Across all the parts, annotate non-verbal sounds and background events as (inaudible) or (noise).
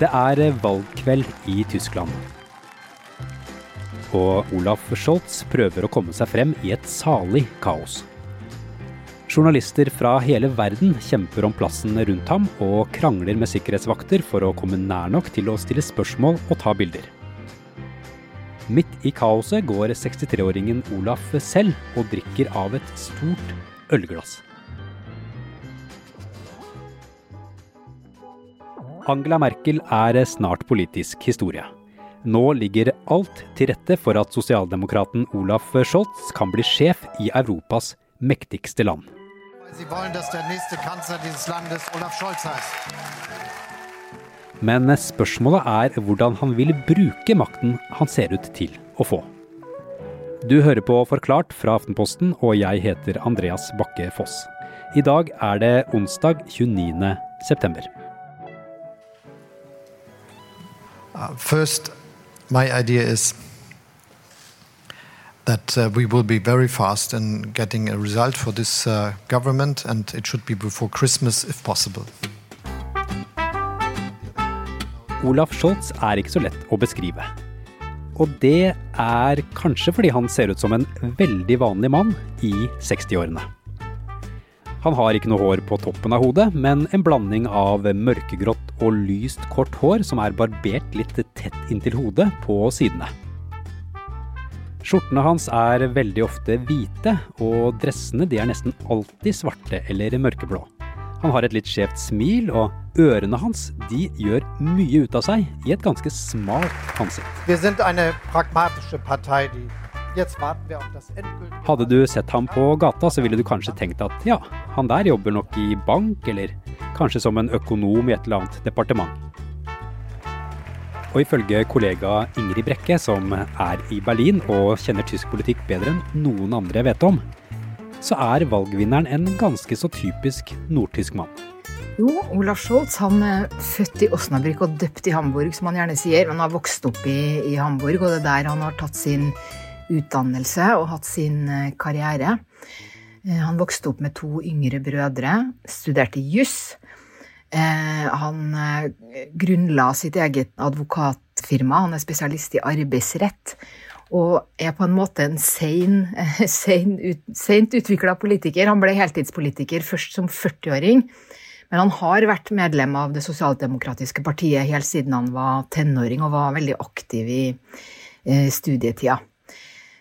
Det er valgkveld i Tyskland. Og Olaf Scholz prøver å komme seg frem i et salig kaos. Journalister fra hele verden kjemper om plassen rundt ham og krangler med sikkerhetsvakter for å komme nær nok til å stille spørsmål og ta bilder. Midt i kaoset går 63-åringen Olaf selv og drikker av et stort ølglass. Angela Merkel er snart politisk historie. Nå ligger alt til rette for at sosialdemokraten Olaf Scholz kan bli sjef i Europas mektigste land. Men spørsmålet er hvordan han vil bruke makten han ser ut til å få. Du hører på Forklart fra Aftenposten, og jeg heter Andreas Bakke Foss. I dag er det onsdag 29. september. Uh, first, my idea is that uh, we will be very fast in getting a result for this uh, government, and it should be before Christmas if possible. Olaf Scholz er ikke så lett å beskrive. Og det er kanskje fordi han ser ut som en veldig vanlig mann i 60-årene. Han har ikke noe hår på toppen av hodet, men en blanding av mørkegrått og lyst, kort hår som er barbert litt tett inntil hodet på sidene. Skjortene hans er veldig ofte hvite, og dressene er nesten alltid svarte eller mørkeblå. Han har et litt skjevt smil, og ørene hans de gjør mye ut av seg i et ganske smalt ansikt. Hadde du sett ham på gata, så ville du kanskje tenkt at ja, han der jobber nok i bank, eller kanskje som en økonom i et eller annet departement. Og ifølge kollega Ingrid Brekke, som er i Berlin og kjenner tysk politikk bedre enn noen andre jeg vet om, så er valgvinneren en ganske så typisk nordtysk mann. Jo, Olaf Scholz han er født i Osnabrück og døpt i Hamburg, som han gjerne sier. Han har vokst opp i, i Hamburg, og det er der han har tatt sin utdannelse og hatt sin eh, karriere. Eh, han vokste opp med to yngre brødre, studerte juss Eh, han grunnla sitt eget advokatfirma. Han er spesialist i arbeidsrett. Og er på en måte en sein, (laughs) sein seint utvikla politiker. Han ble heltidspolitiker først som 40-åring. Men han har vært medlem av Det sosialdemokratiske partiet helt siden han var tenåring, og var veldig aktiv i studietida.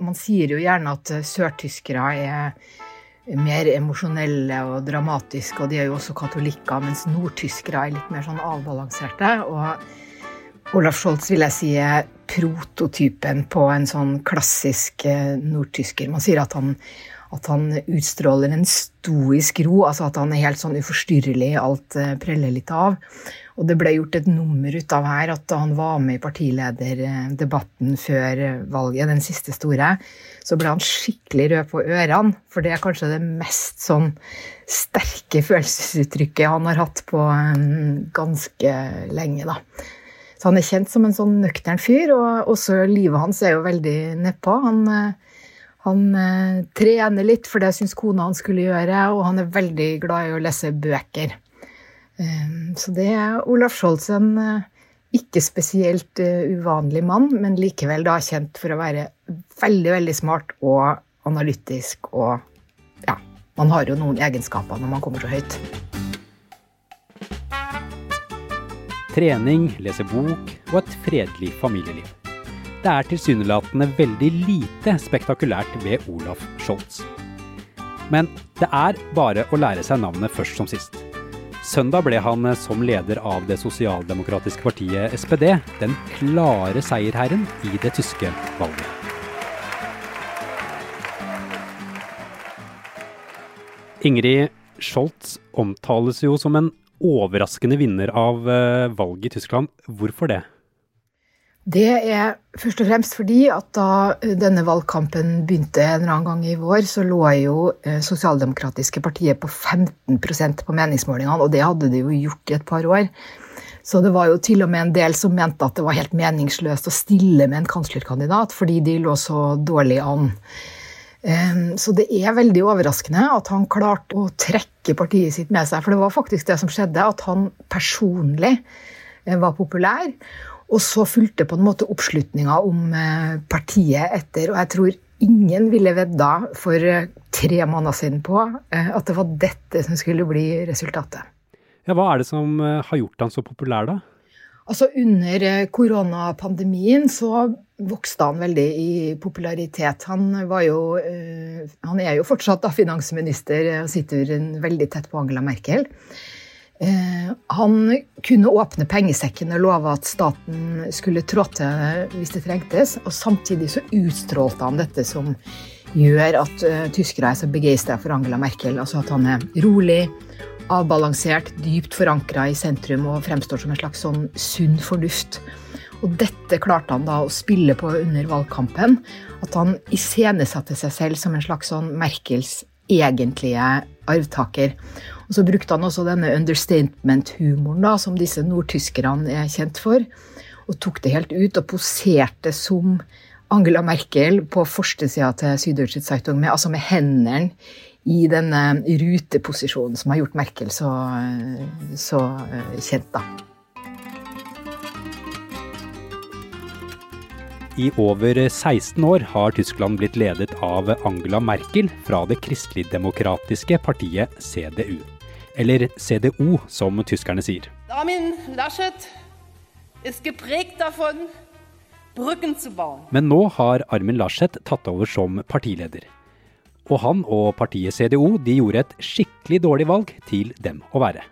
Man sier jo gjerne at sørtyskere er mer emosjonelle og dramatiske, og de er jo også katolikker, mens nordtyskere er litt mer sånn avbalanserte. Og Olaf Scholz vil jeg si er prototypen på en sånn klassisk eh, nordtysker. Man sier at han, at han utstråler en stoisk ro, altså at han er helt sånn uforstyrrelig, alt eh, preller litt av. Og det ble gjort et nummer ut av her at da han var med i partilederdebatten før valget, den siste store, så ble han skikkelig rød på ørene. For det er kanskje det mest sånn sterke følelsesuttrykket han har hatt på um, ganske lenge, da. Så han er kjent som en sånn nøktern fyr, og også livet hans er jo veldig nedpå. Han, uh, han eh, trener litt, for det syns kona han skulle gjøre, og han er veldig glad i å lese bøker. Eh, så det er Olaf Scholz, en eh, ikke spesielt eh, uvanlig mann, men likevel da kjent for å være veldig, veldig smart og analytisk og ja, man har jo noen egenskaper når man kommer så høyt. Trening, lese bok og et fredelig familieliv. Det er tilsynelatende veldig lite spektakulært ved Olaf Scholz. Men det er bare å lære seg navnet først som sist. Søndag ble han eh, som leder av det sosialdemokratiske partiet SPD den klare seierherren i det tyske valget. Ingrid Scholz omtales jo som en overraskende vinner av eh, valget i Tyskland. Hvorfor det? Det er først og fremst fordi at da denne valgkampen begynte en eller annen gang i vår, så lå jo eh, Sosialdemokratiske partiet på 15% på meningsmålingene, og det hadde de jo gjort i et par år. Så det var jo til og med en del som mente at det var helt meningsløst å stille med en kanslerkandidat, fordi de lå så dårlig an. Så det er veldig overraskende at han klarte å trekke partiet sitt med seg, for det var faktisk det som skjedde, at han personlig var populær. Og så fulgte på en måte oppslutninga om partiet etter. Og jeg tror ingen ville vedda for tre måneder siden på at det var dette som skulle bli resultatet. Ja, hva er det som har gjort han så populær, da? Altså Under eh, koronapandemien så vokste han veldig i popularitet. Han, jo, eh, han er jo fortsatt da finansminister og sitter veldig tett på Angela Merkel. Eh, han kunne åpne pengesekken og love at staten skulle trå til hvis det trengtes. Og samtidig så utstrålte han dette som gjør at tyskere er så begeistra for Angela Merkel. Altså at han er rolig, avbalansert, dypt forankra i sentrum og fremstår som en slags sånn sunn fornuft. Og dette klarte han da å spille på under valgkampen. At han iscenesatte seg selv som en slags sånn Merkels egentlige arvtaker. Og så brukte han også denne understatement-humoren som disse nordtyskerne er kjent for. Og tok det helt ut og poserte som Angela Merkel på førstesida til Süddeutsche Zeitung, med, altså med hendene i denne ruteposisjonen som har gjort Merkel så, så eh, kjent, da. I over 16 år har Tyskland blitt ledet av Angela Merkel fra det kristelig-demokratiske partiet CDU. Eller CDO, som tyskerne sier. Armin Laschet er davon, brücken zu bauen. Men nå har Armin Laschet tatt over som partileder. Og han og partiet CDO de gjorde et skikkelig dårlig valg til dem å være.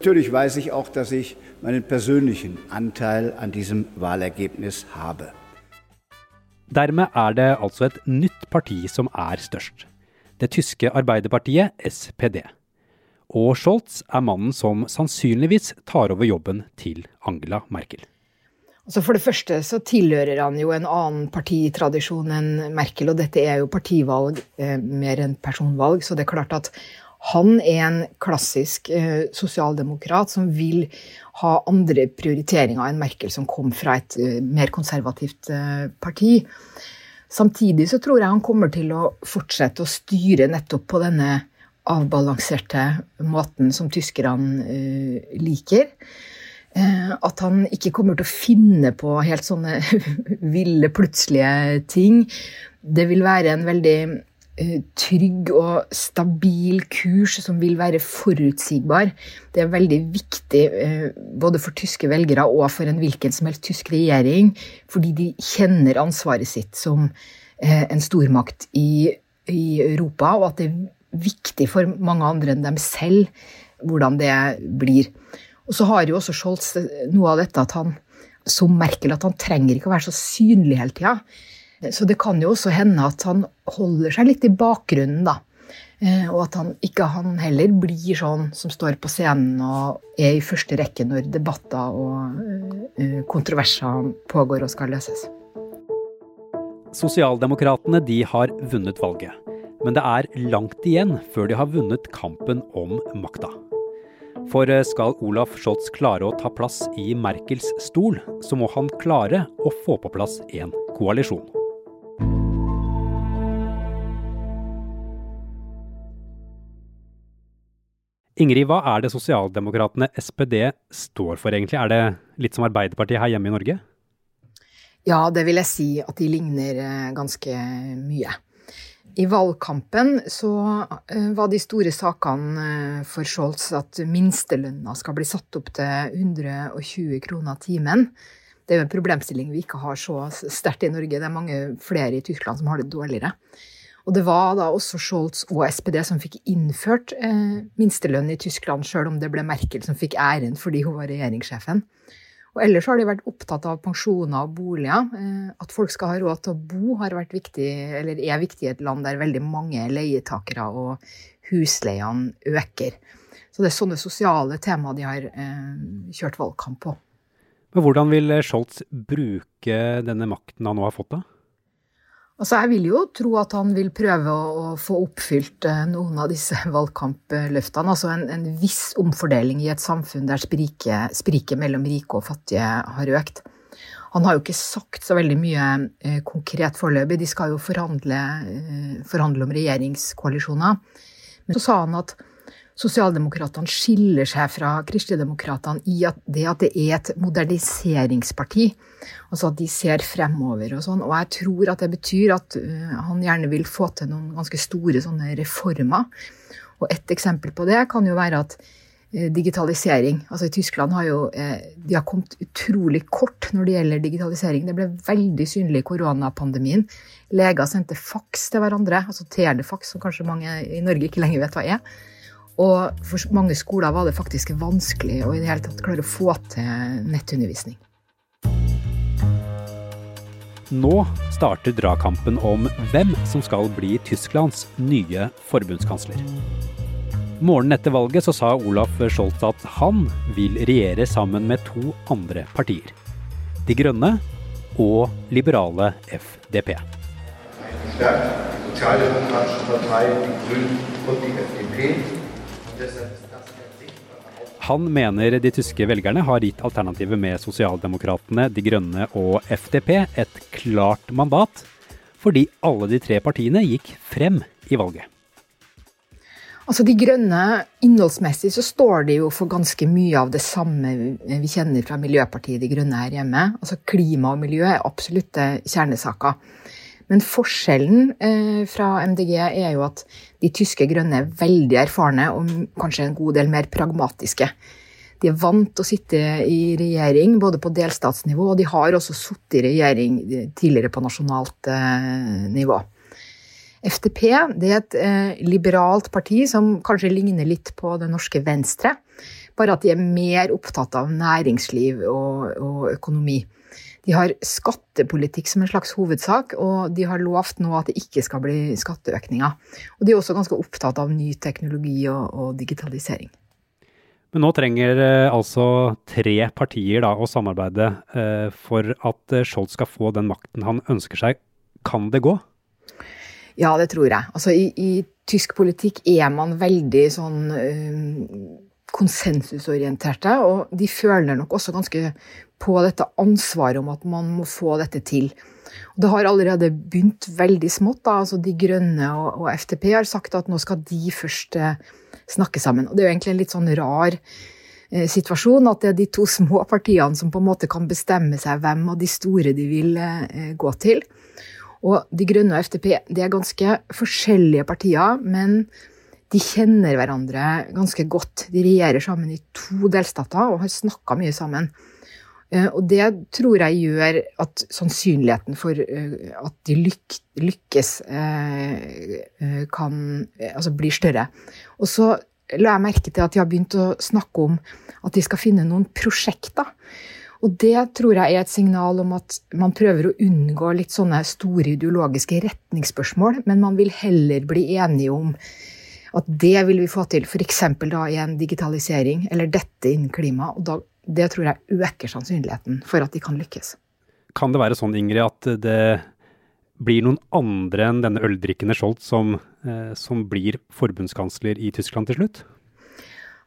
Natürlich weiß ich auch, dass ich meinen persönlichen Anteil an diesem Wahlergebnis habe. Dermed er det altså et nytt parti som er størst. Det tyske arbeiderpartiet SPD. Og Scholz er mannen som sannsynligvis tar over jobben til Angela Merkel. Altså for det første så tilhører han jo en annen partitradisjon enn Merkel, og dette er jo partivalg eh, mer enn personvalg, så det er klart at han er en klassisk eh, sosialdemokrat som vil ha andre prioriteringer enn Merkel, som kom fra et eh, mer konservativt eh, parti. Samtidig så tror jeg han kommer til å fortsette å styre nettopp på denne avbalanserte måten som tyskerne eh, liker. Eh, at han ikke kommer til å finne på helt sånne (laughs) ville, plutselige ting. Det vil være en veldig eh, trygg og stabil kurs som vil være forutsigbar. Det er veldig viktig både for tyske velgere og for en hvilken som helst tysk regjering, fordi de kjenner ansvaret sitt som en stormakt i, i Europa, og at det viktig for mange andre enn dem selv hvordan det blir. Og så har jo også Scholz noe av dette at han, som Merkel, at han trenger ikke å være så synlig hele tida. Så det kan jo også hende at han holder seg litt i bakgrunnen, da. Eh, og at han ikke han heller blir sånn som står på scenen og er i første rekke når debatter og eh, kontroverser pågår og skal løses. Sosialdemokratene de har vunnet valget. Men det er langt igjen før de har vunnet kampen om makta. For eh, skal Olaf Scholz klare å ta plass i Merkels stol, så må han klare å få på plass en koalisjon. Ingrid, hva er det sosialdemokratene SPD står for egentlig? Er det litt som Arbeiderpartiet her hjemme i Norge? Ja, det vil jeg si at de ligner eh, ganske mye. I valgkampen så eh, var de store sakene eh, for Scholz at minstelønna skal bli satt opp til 120 kroner timen. Det er jo en problemstilling vi ikke har så sterkt i Norge. Det er mange flere i Tyskland som har det dårligere. Og det var da også Scholz og SPD som fikk innført eh, minstelønn i Tyskland, sjøl om det ble Merkel som fikk æren fordi hun var regjeringssjefen. Og ellers har de vært opptatt av pensjoner og boliger. Eh, at folk skal ha råd til å bo har vært viktig, eller er viktig i et land der veldig mange leietakere og husleiene øker. Så det er sånne sosiale temaer de har eh, kjørt valgkamp på. Men hvordan vil Scholz bruke denne makten han nå har fått, da? Altså, jeg vil jo tro at han vil prøve å, å få oppfylt eh, noen av disse (laughs) valgkampløftene. Altså en, en viss omfordeling i et samfunn der spriket, sprike mellom rike og fattige har økt. Han har jo ikke sagt så veldig mye eh, konkret foreløpig. De skal jo forhandle, eh, forhandle om regjeringskoalisjoner. Men så sa han at Sosialdemokratene skiller seg fra kristeligdemokratene i at det at det er et moderniseringsparti. Altså at de ser fremover og sånn. Og jeg tror at det betyr at uh, han gjerne vil få til noen ganske store sånne reformer. Og et eksempel på det kan jo være at uh, digitalisering Altså i Tyskland har jo uh, de har kommet utrolig kort når det gjelder digitalisering. Det ble veldig synlig i koronapandemien. Leger sendte faks til hverandre, altså telefaks, som kanskje mange i Norge ikke lenger vet hva er. Og for mange skoler var det faktisk vanskelig å i det hele tatt klare å få til nettundervisning. Nå starter dragkampen om hvem som skal bli Tysklands nye forbundskansler. Morgenen etter valget så sa Olaf Scholz at han vil regjere sammen med to andre partier. De Grønne og liberale FDP. Sosialdemokratische Partei, die Grünen und die FDP han mener de tyske velgerne har gitt alternativet med Sosialdemokratene, De Grønne og FDP et klart mandat, fordi alle de tre partiene gikk frem i valget. Altså De Grønne, innholdsmessig så står de jo for ganske mye av det samme vi kjenner fra Miljøpartiet De Grønne her hjemme. Altså Klima og miljø er absolutte kjernesaker. Men forskjellen eh, fra MDG er jo at de tyske grønne er veldig erfarne og kanskje en god del mer pragmatiske. De er vant til å sitte i regjering både på delstatsnivå, og de har også sittet i regjering tidligere på nasjonalt eh, nivå. FTP er et eh, liberalt parti som kanskje ligner litt på det norske Venstre, bare at de er mer opptatt av næringsliv og, og økonomi. De har skattepolitikk som en slags hovedsak, og de har lovt nå at det ikke skal bli skatteøkninger. Og de er også ganske opptatt av ny teknologi og, og digitalisering. Men nå trenger eh, altså tre partier da, å samarbeide eh, for at eh, Scholz skal få den makten han ønsker seg. Kan det gå? Ja, det tror jeg. Altså, i, i tysk politikk er man veldig sånn øh, konsensusorienterte, og de føler nok også ganske på dette ansvaret om at man må få dette til. Og det har allerede begynt veldig smått. Da. Altså de Grønne og, og, FTP har sagt at nå skal de først eh, snakke sammen. Og det er jo egentlig en litt sånn rar eh, situasjon at det er de to små partiene som på en måte kan bestemme seg hvem av de store de vil eh, gå til. Og De Grønne og FTP det er ganske forskjellige partier, men de kjenner hverandre ganske godt. De regjerer sammen i to delstater og har snakka mye sammen. Eh, og det tror jeg gjør at sannsynligheten for eh, at de lyk lykkes, eh, kan altså blir større. Og så la jeg merke til at de har begynt å snakke om at de skal finne noen prosjekter. Og det tror jeg er et signal om at man prøver å unngå litt sånne store ideologiske retningsspørsmål, men man vil heller bli enige om at det vil vi få til, f.eks. da i en digitalisering, eller dette innen klima. Og da det tror jeg øker sannsynligheten for at de kan lykkes. Kan det være sånn, Ingrid, at det blir noen andre enn denne øldrikkende Scholz som, eh, som blir forbundskansler i Tyskland til slutt?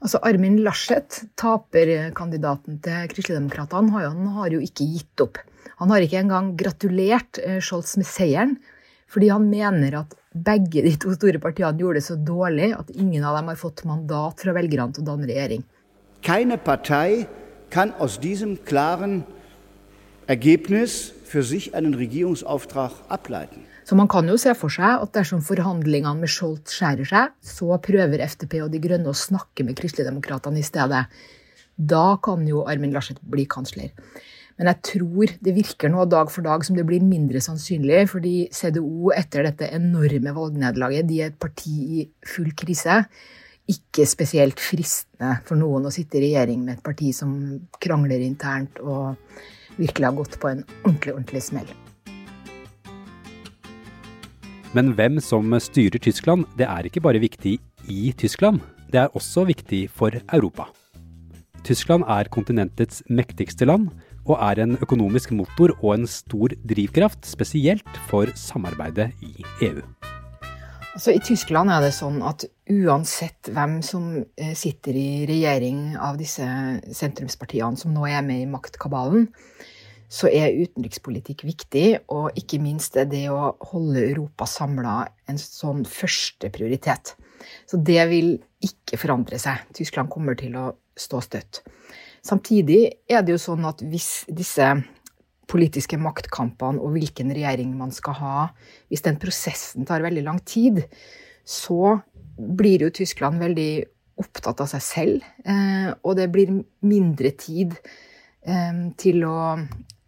Altså Armin Laschet, taperkandidaten til Kristeligdemokratene, har, har jo ikke gitt opp. Han har ikke engang gratulert eh, Scholz med seieren, fordi han mener at begge de to store partiene gjorde det så dårlig at ingen av dem har fått mandat fra velgerne til å danne regjering. Keine Partei kann aus diesem klaren Ergebnis für sich einen Regierungsauftrag ableiten. Så man kan jo se for seg at dersom forhandlingene med Scholz skjærer seg, så prøver FTP og De Grønne å snakke med Kristeligdemokratene i stedet. Da kan jo Armin Laschet bli kansler. Men jeg tror det virker nå dag for dag som det blir mindre sannsynlig, fordi CDO etter dette enorme valgnederlaget, de er et parti i full krise ikke spesielt fristende for noen å sitte i regjering med et parti som krangler internt og virkelig har gått på en ordentlig, ordentlig smell. Men hvem som styrer Tyskland, det er ikke bare viktig i Tyskland, det er også viktig for Europa. Tyskland er kontinentets mektigste land, og er en økonomisk motor og en stor drivkraft, spesielt for samarbeidet i EU. Altså, I Tyskland er det sånn at uansett hvem som eh, sitter i regjering av disse sentrumspartiene som nå er med i maktkabalen, så er utenrikspolitikk viktig, og ikke minst er det å holde Europa samla en sånn første prioritet. Så det vil ikke forandre seg. Tyskland kommer til å stå støtt. Samtidig er det jo sånn at hvis disse politiske maktkampene og hvilken regjering man skal ha, hvis den prosessen tar veldig lang tid, så blir jo Tyskland veldig opptatt av seg selv. Eh, og det blir mindre tid eh, til å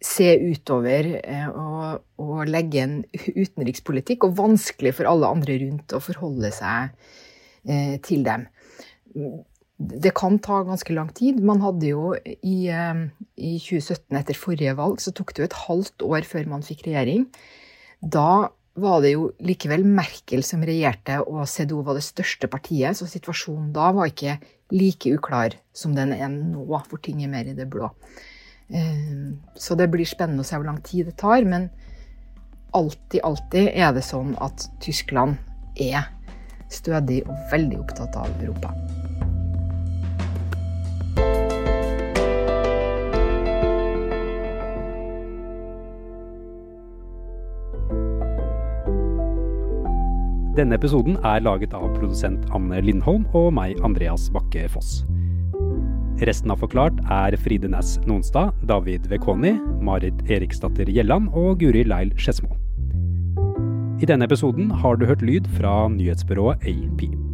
se utover eh, og, og, legge en utenrikspolitikk, og vanskelig for alle andre rundt å forholde seg til dem. Det kan ta ganske lang tid. Man hadde jo i, eh, i 2017, etter forrige valg, så tok det jo et halvt år før man fikk regjering. Da var det jo likevel Merkel som regjerte, og CDO var det største partiet, så situasjonen da var ikke like uklar som den er nå, hvor ting er mer i det blå. Eh, så det blir spennende å se hvor lang tid det tar. Men alltid, alltid er det sånn at Tyskland er stødig og veldig opptatt av Europa. Denne episoden er laget av produsent Anne Lindholm og meg, Andreas Bakke Foss. Resten av Forklart er Fride Næss Nonstad, David Vekoni, Marit Eriksdatter Gjelland og Guri Leil Skedsmo. I denne episoden har du hørt lyd fra nyhetsbyrået AP.